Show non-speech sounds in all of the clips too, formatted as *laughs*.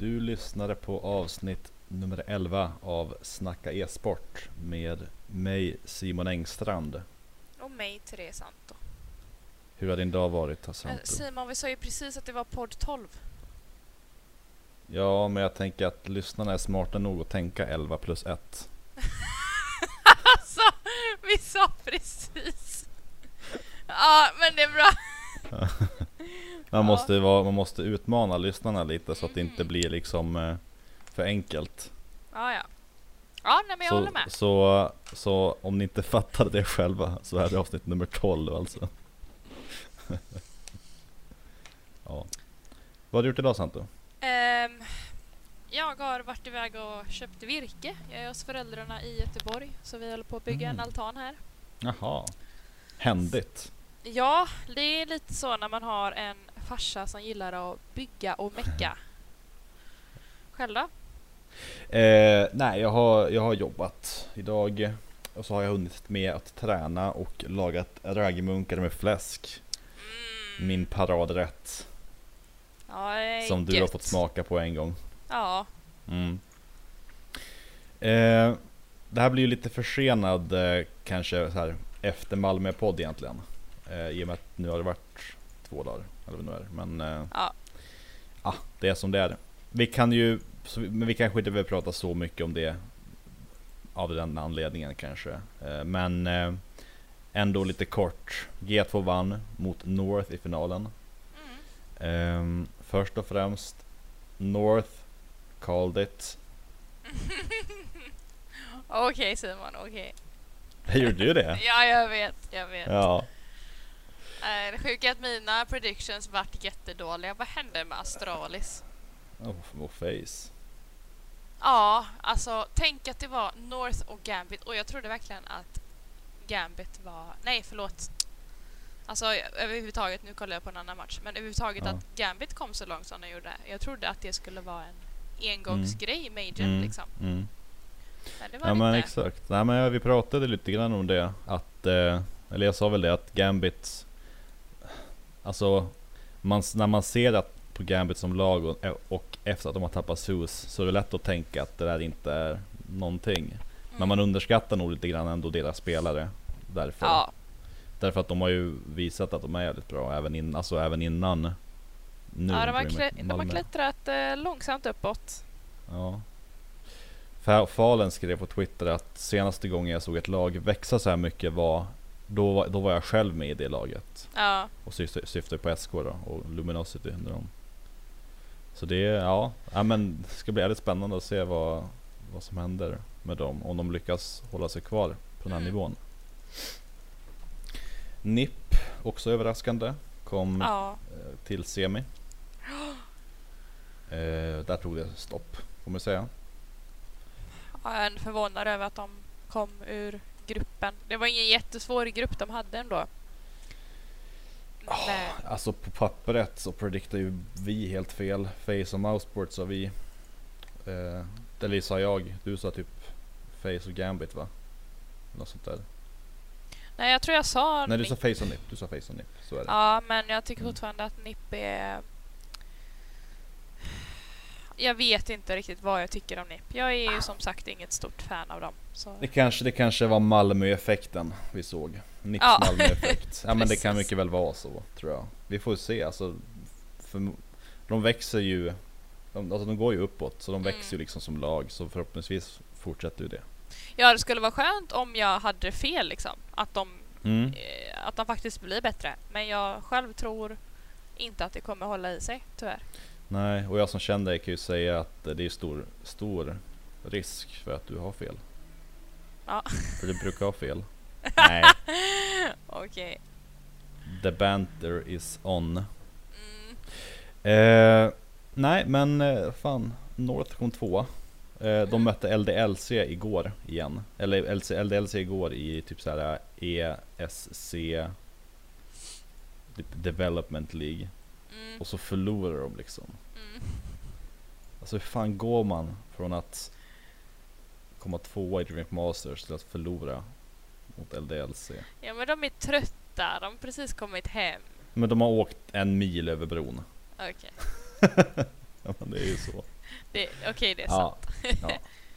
Du lyssnade på avsnitt nummer 11 av Snacka e-sport med mig Simon Engstrand. Och mig, Therese Santo. Hur har din dag varit Eh, Santo? Simon, vi sa ju precis att det var podd 12. Ja, men jag tänker att lyssnarna är smarta nog att tänka 11 plus 1. *laughs* Alltså, vi sa precis. Ja, men det är bra. Man, måste vara, man måste utmana lyssnarna lite så att det inte Mm. blir liksom eh, för enkelt. Ja, ja. Ja, nej, men jag håller Så, med. så, så om ni inte *laughs* fattade det själva så är det avsnitt nummer 12 alltså. *laughs* ja. Vad har du gjort idag Santo? Ehm, jag har varit iväg och köpt virke. Jag är hos föräldrarna i Göteborg, så vi håller på att bygga Mm. en altan här. Jaha. Händigt. Ja, det är lite så när man har en farsa som gillar att bygga och mecka. Själv då? Eh, nej, jag har, jag har jobbat idag och så har jag hunnit med att träna och lagat raggmunkar med fläsk. Mm. Min paradrätt Ja, som du har gött. fått smaka på en gång. Ja, Mm. Eh, det här blir ju lite försenad eh, kanske så här efter Malmö-podd egentligen. Eh, I och med att nu har det varit två dagar, eller vad det nu är. Men eh, ja. ja, det är som det är. Vi kan ju, men vi kanske inte behöver prata så mycket om det av den anledningen kanske. Eh, men eh, ändå lite kort. G2 vann mot North i finalen. Mm. Ehm, först och främst North called it. *laughs* Okej Simon, okej. Gjorde ju det? *laughs* Ja, jag vet, jag vet. Ja. Det sjuka är att mina predictions vart jättedåliga. Vad hände med Astralis? Oh, oh face. Ja, alltså tänk att det var North och Gambit och jag trodde verkligen att Gambit var... Nej, förlåt. Alltså överhuvudtaget, nu kollar jag på en annan match, men överhuvudtaget Ja. att Gambit kom så långt som de gjorde. Jag trodde att det skulle vara en engångsgrej i Major Mm, liksom. mm. Men det var Ja det men inte. exakt. Nej men vi pratade lite grann om det. Att, eh, eller jag sa väl det att Gambit, alltså man, när man ser att på Gambit som lag och, och efter att de har tappat Zeus så är det lätt att tänka att det där inte är någonting. Men Mm. man underskattar nog lite grann ändå deras spelare. Därför. Ja, Därför att de har ju visat att de är jävligt bra även, in, alltså även innan nu. ja de, har klä, de har klättrat eh, långsamt uppåt. Ja. Fa- Falen skrev på Twitter att senaste gången jag såg ett lag växa så här mycket var då, då var jag själv med i det laget. Ja, Och syftar på SK då och Luminosity. När de. Så det ja, ja men det ska bli väldigt spännande att se vad, vad som händer med dem. Om de lyckas hålla sig kvar på den här Mm. nivån. NIP, också överraskande, kom ja. eh, till semi. *gasps* Eh, där tog det stopp, får man säga. Jag är förvånad över att de kom ur gruppen. Det var ingen jättesvår grupp de hade ändå. Men, Alltså på pappret så prediktar ju vi helt fel. Face och Mouseboard sa vi. Eh, eller sa jag. Du sa typ Face och Gambit va? Något sånt där. nej, jag tror jag sa Nej du sa Face och Nip. Du sa Face och Nip. Så är det. Ja, men jag tycker Mm. fortfarande att NIP är... Jag vet inte riktigt vad jag tycker om NIP. Jag är ju som sagt inget stort fan av dem. Så... Det kanske, det kanske var Malmö-effekten vi såg. Nips Ja. Malmö-effekt. *laughs* Ja men det kan mycket väl vara så tror jag. Vi får se alltså. För, de växer ju. De, alltså de går ju uppåt. Så de Mm. växer ju liksom som lag. Så förhoppningsvis fortsätter ju det. Ja, det skulle vara skönt om jag hade fel liksom. Att de, Mm. eh, att de faktiskt blir bättre. Men jag själv tror inte att det kommer hålla i sig, tyvärr. Nej, och jag som känner dig kan ju säga att det är stor, stor risk för att du har fel. Ja. För du brukar ha fel. *laughs* Nej, Okej. the banter is on. Mm. Eh, nej, men eh, fan. North kom tvåa. Eh, de mötte LDLC igår igen. Eller LC, LDLC igår i typ såhär ESC typ Development League. Mm. Och så förlorar de liksom. Mm. Alltså hur fan går man från att komma tvåa i Drink Masters till att förlora mot LDLC? Ja, men de är trötta. De har precis kommit hem. Men de har åkt en mil över bron. Okej. *laughs* Ja men det är ju så. Okej, det är Ja, sant. ja.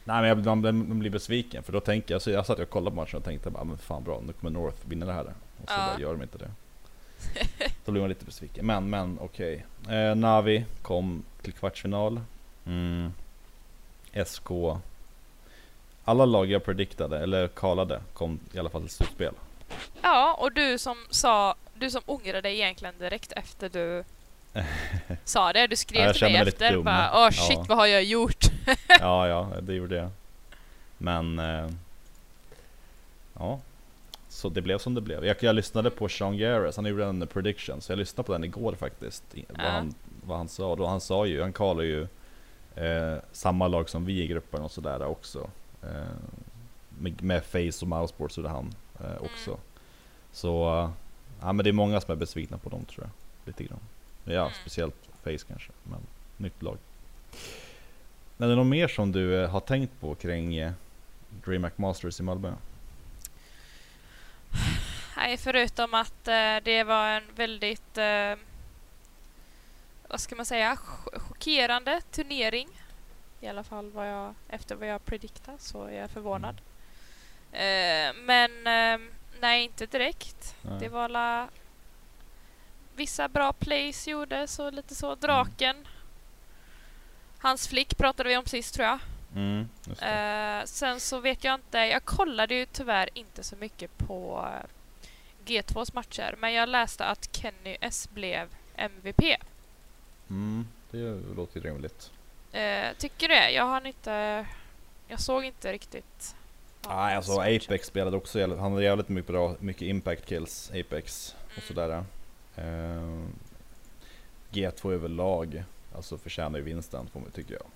Nej men jag, man, man blir besviken för då tänker jag, så jag satt och kollade på matchen och tänkte bara men fan bra, nu kommer North vinna det här. Och så Ja. bara gör de inte det. Då blir man lite besviken. Men, men okej. Eh, Navi kom till kvartsfinal. Mm. SK. Alla lag jag prediktade, eller kallade, kom i alla fall till slutspel. Ja, och du som sa, du som ångrade dig egentligen direkt efter du *laughs* sa det. Du Ja, skrev jag till mig mig efter bara åh shit Ja. vad har jag gjort? ja, ja, det gjorde jag. Men... Eh, ja. Så det blev som det blev. Jag, jag lyssnade på Sean Garris, han gjorde en prediction, så jag lyssnade på den igår faktiskt. i- Vad, han, vad han sa. Då han sa ju, han kallar ju eh, samma lag som vi i gruppen och sådär också. Eh, med, med Face och Mousesports gjorde han eh, också. Mm. Så, eh, ja men det är många som är besvikna på dem tror jag. Lite grann. Ja, Mm. speciellt Face kanske, men nytt lag. Men är det något mer som du eh, har tänkt på kring eh, DreamHack Masters i Malmö? Nej, förutom att eh, det var en väldigt, eh, vad ska man säga, ch- chockerande turnering. I alla fall vad jag, efter vad jag prediktar så är jag förvånad. Eh, men eh, nej, inte direkt. Nej. Det var alla vissa bra plays gjordes och lite så. Draken. Hans flick pratade vi om sist tror jag. Mm. Eh, sen så vet jag inte, jag kollade ju tyvärr inte så mycket på eh, G2s matcher, men jag läste att Kenny S blev MVP. Mm, det låter ju rimligt. Eh, tycker det? Jag har inte... Jag såg inte riktigt. Nej, alltså. Apex spelade också jävligt, han hade jävligt mycket bra, mycket impact kills, Apex och Mm. sådär. Eh, G2 överlag, alltså förtjänar ju vinsten tycker jag.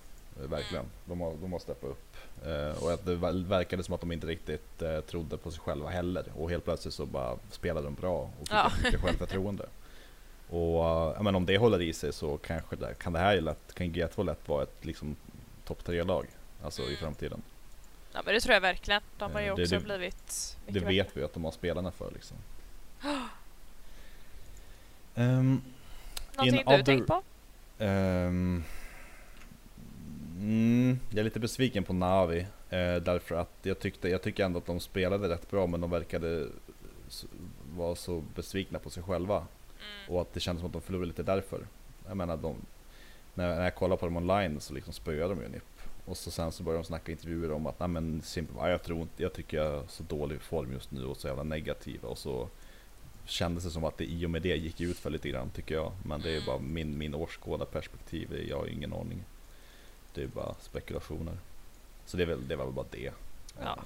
Eh, Verkligen. De, har, de har steppat upp. Eh, och att det ver- verkade som att de inte riktigt eh, trodde på sig själva heller. Och helt plötsligt så bara spelade de bra och fick Ja. mycket självförtroende. *laughs* Och eh, men om det håller i sig så kanske det, kan det här ju lätt, kan G2 lätt vara ett liksom topp tre lag Alltså i Mm. framtiden. Ja, men det tror jag verkligen. De har ju Eh, det- också det- blivit Det vet bättre. vi att de har spelarna för liksom. *gasps* Ehm, Någonting in du other- tänkt på? Ehm, mm, jag är lite besviken på Navi. Eh, därför att jag, tyckte, jag tycker ändå att de spelade rätt bra men de verkade vara så besvikna på sig själva. Mm. Och att det kändes som att de förlorade lite därför. Jag menar, de, när, när jag kollar på dem online så liksom spöade de ju NIP. Och så sen så började de snacka intervjuer om att Nej, men Simple, ja, jag tror inte, jag tycker jag är så dålig form just nu och så jävla negativa. Och så kändes det som att det i och med det gick ut för lite grann tycker jag. Men det är ju bara min, min åskådarperspektiv, jag har ingen aning. Det är bara spekulationer. Så det är väl, det var väl bara det. Ja.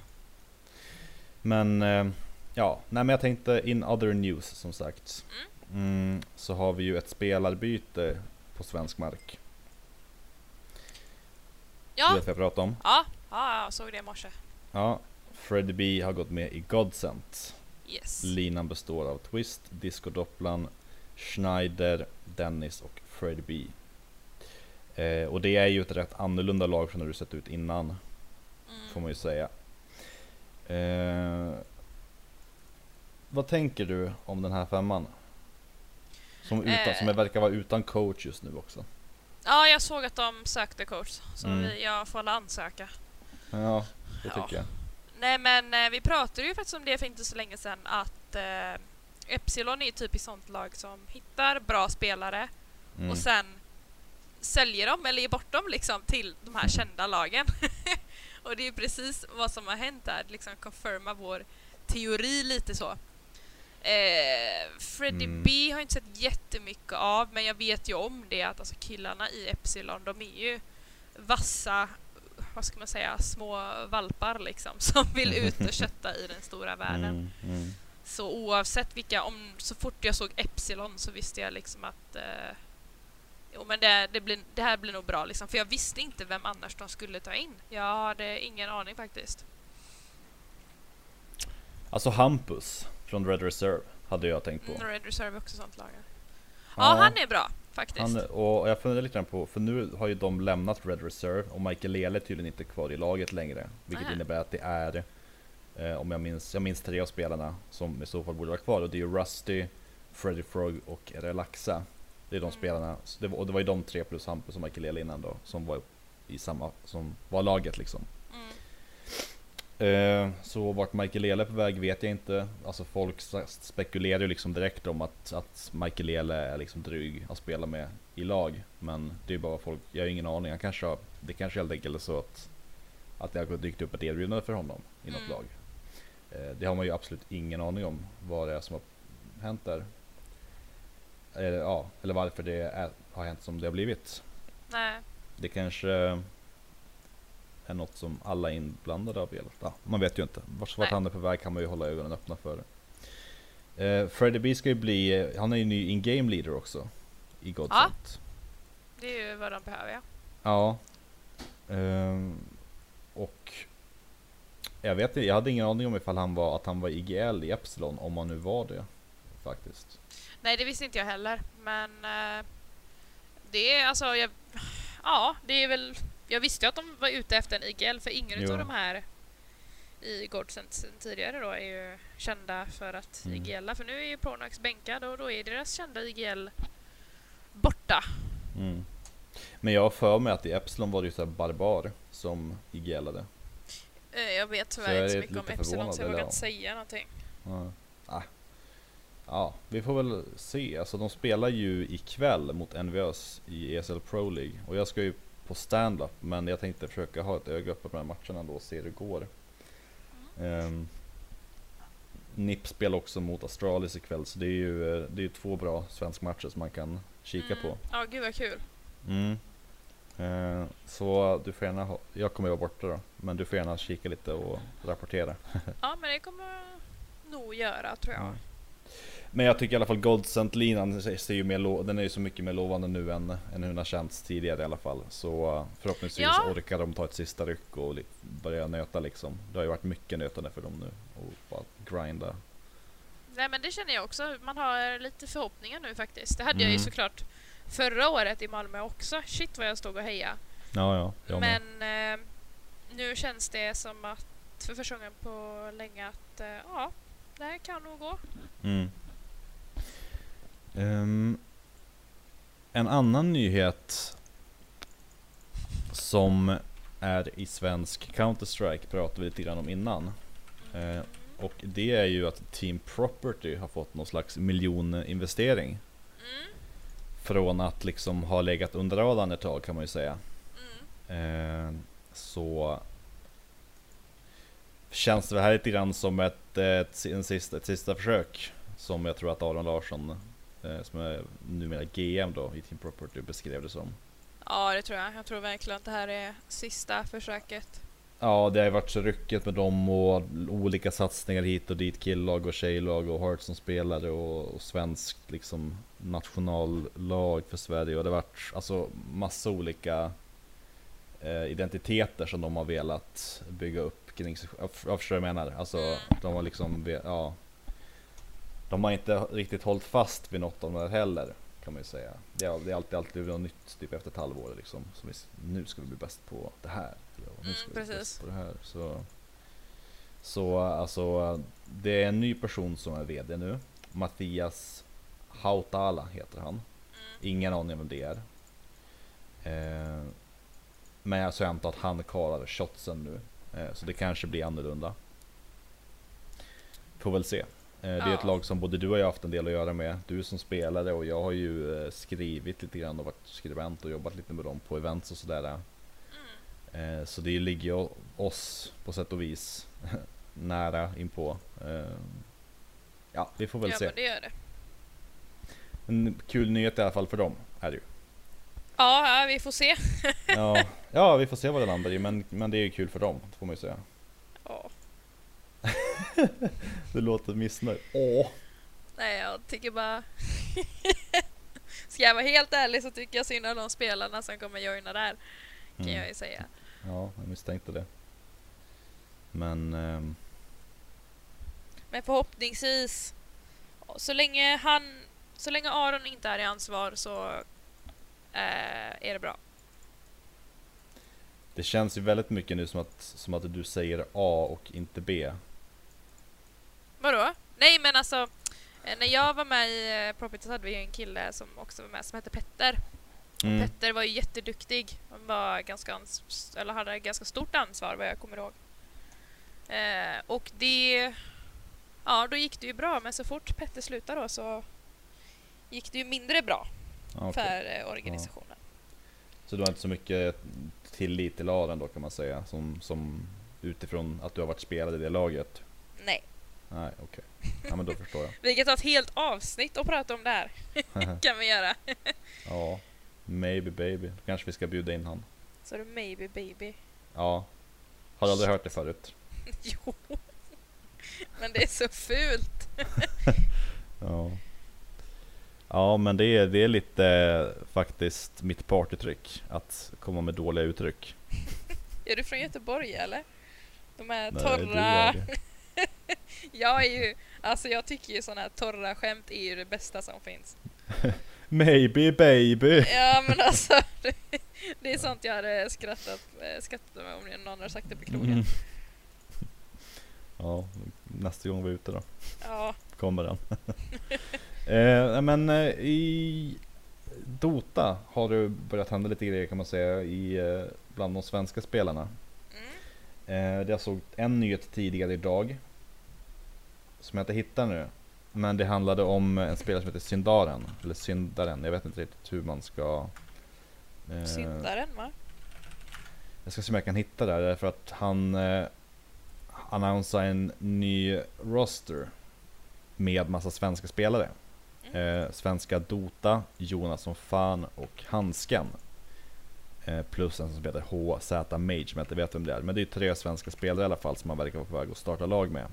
Men eh, ja, nej men jag tänkte in other news som sagt. Mm, så har vi ju ett spelarbyte på svensk mark. Du Ja, vet vad jag pratar om? ja, ja, jag såg det i morse. Ja, Freddie B har gått med i Godsent. Yes. Linan består av Twist, Disco Dopplan, Schneider, Dennis och Freddie B. Eh, och det är ju ett rätt annorlunda lag från hur det sett ut innan, får Mm. man ju säga. Eh, vad tänker du om den här femman? Som, utan, Eh. som verkar vara utan coach just nu också. Ja, jag såg att de sökte coach, så Mm. vi, jag får alla ansöka. Ja, det Ja. tycker jag. Nej men eh, vi pratade ju faktiskt om det för inte så länge sedan att eh, Epsilon är ju typ ett sånt lag som hittar bra spelare Mm. och sen säljer dem eller ger bort dem liksom till de här kända lagen. *laughs* och det är precis vad som har hänt där, liksom confirma vår teori lite så. Eh, Freddie Mm. B har jag inte sett jättemycket av men jag vet ju om det att alltså killarna i Epsilon de är ju vassa, vad ska man säga, små valpar liksom *laughs* som vill ut och kötta i den stora världen. Mm, mm. Så oavsett vilka, om, så fort jag såg Epsilon så visste jag liksom att eh, jo men det, det, blir, det här blir nog bra liksom. För jag visste inte vem annars de skulle ta in. Jag hade ingen aning faktiskt. Alltså Hampus från Red Reserve hade jag tänkt på. Mm, Red Reserve är också sånt lag. Ja, han är bra faktiskt. han, och jag funderar lite grann på, för nu har ju de lämnat Red Reserve och Michael Lele är tydligen inte kvar i laget längre. Vilket Nähä. innebär att det är, eh, om jag minns, jag minns tre av spelarna som i så fall borde vara kvar och det är ju Rusty, Freddy Frog och Relaxa. Det är de spelarna, det var, och det var ju de tre plus Hampus och Michael innan då, som var i samma som var laget liksom. Mm. Eh, så vart Michael på väg vet jag inte. Alltså folk spekulerar ju liksom direkt om att, att Michael är liksom dryg att spela med i lag. Men det är bara folk, jag har ingen aning. Han kanske har, det kanske helt enkelt är så att, att det har dykt upp ett erbjudande för honom i något Mm. lag. Eh, det har man ju absolut ingen aning om vad det är som har hänt där. Eh, ja, eller varför det är, har hänt som det har blivit. Nej. Det kanske är något som alla inblandade har velat. Ja, man vet ju inte. Vart, vart han är på väg kan man ju hålla ögonen öppna för. Eh, Freddie B ska ju bli, han är ju ny in-game leader också. I Godsent. Det är ju vad de behöver ja. Ja. Ehm, och jag vet inte, jag hade ingen aning om ifall han var, att han var IGL i Epsilon, om han nu var det. Faktiskt. Nej, det visste inte jag heller. Men eh, det är alltså... Jag, ja, det är väl... Jag visste ju att de var ute efter en IGL för ingen av de här i Godsent sen tidigare då är ju kända för att Mm. IGLa. För nu är ju Pronax bänkad och då är deras kända IGL borta. Mm. Men jag har för mig att i Epsilon var det ju så barbar som IGLade. Eh, Jag vet tyvärr inte så mycket om Epsilon så jag vågar inte säga någonting. Ja. Ah. Ja, vi får väl se. Alltså de spelar ju ikväll mot NVÖs i ESL Pro League. Och jag ska ju på stand-up, men jag tänkte försöka ha ett öga uppe på de här matcherna då och se hur det går. Um, NIP spelar också mot Astralis ikväll, så det är ju, det är två bra svenska matcher som man kan kika Mm. på. Ja, gud vad kul. Mm. Eh, så du får gärna ha, jag kommer vara borta då, men du får gärna kika lite och rapportera. *laughs* Ja, men det kommer jag nog göra tror jag. Ja. Men jag tycker i alla fall Godsent-linan ser ju mer den är ju så mycket mer lovande nu än, än hur den har känts tidigare i alla fall. Så uh, förhoppningsvis Ja. orkar de ta ett sista ryck och börja nöta liksom. Det har ju varit mycket nötande för dem nu och bara grinda. Nej men det känner jag också. Man har lite förhoppningar nu faktiskt. Det hade jag ju Mm. såklart förra året i Malmö också. Shit vad jag stod och hejade. Ja, ja, jag med. Men eh, nu känns det som att för första gången på länge att eh, ja, det här kan nog gå. Mm. Um, en annan nyhet som är i svensk Counter-Strike pratade vi lite grann om innan. Uh, och det är ju att Team Property har fått någon slags miljoninvestering. Mm, Från att liksom ha legat under radarn ett tag kan man ju säga. mm. Eh, så känns det här lite grann som ett, ett, ett, sista, ett sista försök. Som jag tror att Aron Larsson, som är numera GM då i Team Property, beskrev det som. Ja, det tror jag. Jag tror verkligen att det här är sista försöket. Ja, det har ju varit så ryckigt med dem och olika satsningar hit och dit, killag och tjejlag och Hearts som spelare och, och svenskt liksom nationallag för Sverige och det har varit alltså massa olika eh, identiteter som de har velat bygga upp kring sig Jag förstår vad jag menar. Alltså Mm. de har liksom, ja. De har inte riktigt hållit fast vid något av de där heller. Kan man ju säga. Det är, det är alltid, alltid något nytt typ efter ett halvår liksom. Som vi, nu ska vi bli bäst på det här. Eller, nu Mm, ska vi bli bäst på det här. Så, så alltså det är en ny person som är VD nu. Mattias Hautala heter han. Mm. Ingen aning om det är. Eh, men jag så jag antar att han kallar shotsen nu. Eh, så det kanske blir annorlunda. Får väl se. Eh, det är ett Ja. lag som både du och jag har haft en del att göra med. Du som spelare och jag har ju eh, skrivit lite grann och varit skribent och jobbat lite med dem på events och sådär. Mm. Eh, så det ligger ju oss på sätt och vis *laughs* nära inpå. Ja, vi får väl Ja, se. men det gör det. En kul nyhet i alla fall för dem, är det ju. Ja, ja, vi får se. *laughs* Ja, ja vi får se vad det landar i, men, men det är ju kul för dem, får man ju säga. Du låter missnöjd. Åh! Nej, jag tycker bara... *laughs* Ska jag vara helt ärlig så tycker jag synd om de spelarna som kommer joina där. Kan Mm. jag ju säga. Ja, jag misstänkte det. Men... ehm, Men förhoppningsvis, så länge han, så länge Aron inte är i ansvar så eh, är det bra. det känns ju väldigt mycket nu som att, som att du säger A och inte B. Vadå? Nej men alltså, eh, när jag var med i eh, Property så hade vi en kille som också var med som hette Petter. Mm. Petter var ju jätteduktig. Han var ganska ans- eller hade ganska stort ansvar vad jag kommer ihåg. Eh, och det... Ja, då gick det ju bra. Men så fort Petter slutade då så gick det ju mindre bra Ja, okej. för eh, organisationen. Så du har inte så mycket tillit till Aron då kan man säga, som, som utifrån att du har varit spelare i det laget? Nej. Nej, okej. Ja men då förstår jag. *laughs* Vi kan ta ett helt avsnitt och prata om det här. *laughs* kan vi göra. *laughs* ja, maybe baby. Då kanske vi ska bjuda in han. Så det maybe baby. Ja. Har du aldrig hört det förut? Jo. Men det är så fult. Ja. Ja men det är, det är lite eh, faktiskt mitt partytryck, att komma med dåliga uttryck. Är du från Göteborg eller? De här Nej, torra... du det. Jag är ju... Alltså jag tycker ju såna här torra skämt är ju det bästa som finns. *laughs* Maybe baby! Ja men alltså, det, *laughs* det är sånt jag hade skrattat, eh, skrattat med om någon hade sagt det på krogen. Mm. Ja, nästa gång vi är ute då. Ja, kommer den. *laughs* eh, men eh, i Dota har det börjat hända lite grejer kan man säga i, eh, bland de svenska spelarna. mm. Eh, jag såg en nyhet tidigare idag som jag inte hittar nu. Men det handlade om en spelare som heter Syndaren, eller Syndaren, jag vet inte riktigt hur man ska... eh, syndaren va? jag ska se om jag kan hitta det här, därför att han eh, annonsade en ny roster med massa svenska spelare. Mm. Eh, svenska Dota, Jonas som fan och Handsken. Eh, plus en som heter HZ Mage, som jag inte vet vem det är. Men det är tre svenska spelare i alla fall som man verkar vara på väg att starta lag med.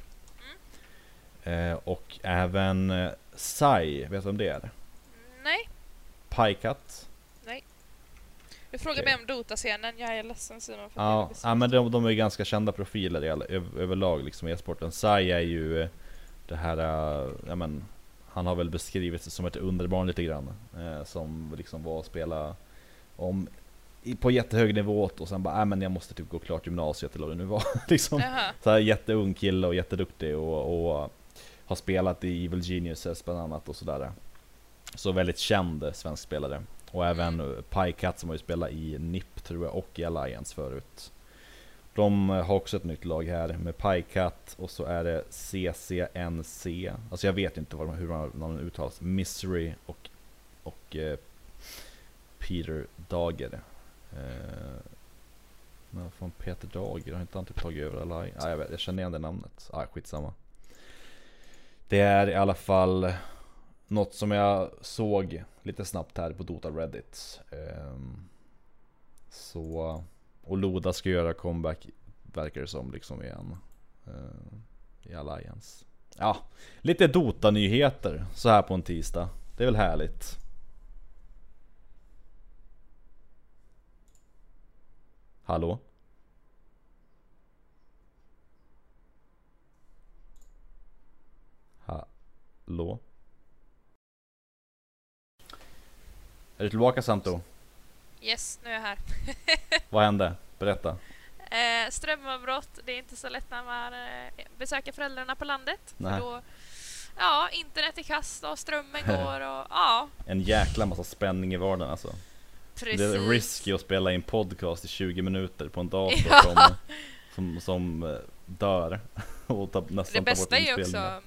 Eh, och även eh, Sai, vet du vem det är? Nej, Pajkat. du frågar Okej. mig om Dota-scenen. Jag är ledsen Simon för Ja, ja men de, de är ganska kända profiler över, överlag liksom i e-sporten. Sai är ju eh, det här, eh, ja men han har väl beskrivit sig som ett underbarn lite grann. Eh, som liksom var och spela om i, på jättehög nivå och sen bara, nej men jag måste typ gå klart gymnasiet eller vad det nu var. *laughs* liksom. Jaha. Så här jätteung kille och jätteduktig och, och har spelat i Evil Geniuses bland annat och sådär. Så väldigt känd svensk spelare. Och även mm. Piecat som har ju spelat i NIP tror jag och i Alliance förut. De har också ett nytt lag här med Piecat och så är det CCNC. Alltså jag vet inte vad hur de uttalas. Misery och, och eh, Peter Dager. Eh, men från Peter Dager, har inte han typ tagit över Alliance? Ah, jag, vet, jag känner igen det namnet. Ah, skitsamma. Det är i alla fall något som jag såg lite snabbt här på Dota Reddit. Ehm, så, och Loda ska göra comeback, verkar det som, liksom igen. Ehm, I Alliance. Ja, lite Dota-nyheter så här på en tisdag. Det är väl härligt. Hallå? Hallå? Är du tillbaka Santo? Yes, nu är jag här. *laughs* Vad hände? Berätta. Eh, strömavbrott, det är inte så lätt när man eh, besöker föräldrarna på landet. Nej. För då, ja, internet är kast och strömmen *laughs* går och ja, En jäkla massa spänning i vardagen alltså. precis. Det är risky att spela in podcast i 20 minuter på en dator *laughs* Ja. som, som, som eh, dör. Och ta, nästan Det tar bort bästa är ju också...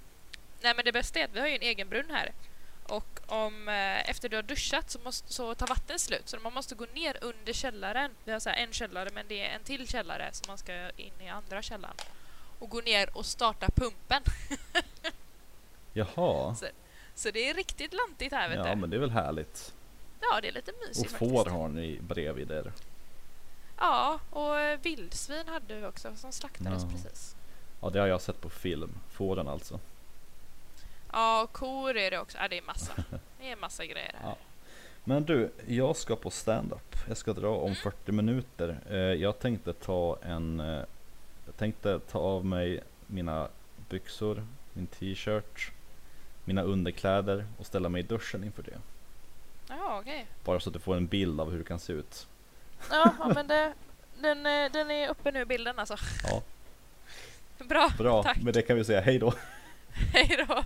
Nej men det bästa är att vi har ju en egen brunn här. Och om eh, efter du har duschat så, måste, så tar vattnet slut. Så man måste gå ner under källaren. Vi har så en källare men det är en till källare så man ska in i andra källaren. Och gå ner och starta pumpen. *laughs* Jaha. Så det är riktigt lantigt här vet Ja du. men det är väl härligt. Ja det är lite Och mysigt får faktiskt. har ni bredvid er. Ja och eh, vildsvin hade vi också som slaktades Ja. precis. Ja det har jag sett på film. Fåren alltså. Ja och kor är det också. Ja det är massa. *laughs* Det är massa grejer här. Ja. Men du, jag ska på stand-up. Jag ska dra om 40 minuter. Eh, jag tänkte ta en... Eh, jag tänkte ta av mig mina byxor, min t-shirt, mina underkläder och ställa mig i duschen inför det. Ja okej. Bara så att du får en bild av hur det kan se ut. Ja, men det, den, eh, den är uppe nu bilden alltså. Ja. Bra, Bra, Tack. med det kan vi säga hej då. *laughs* hej då.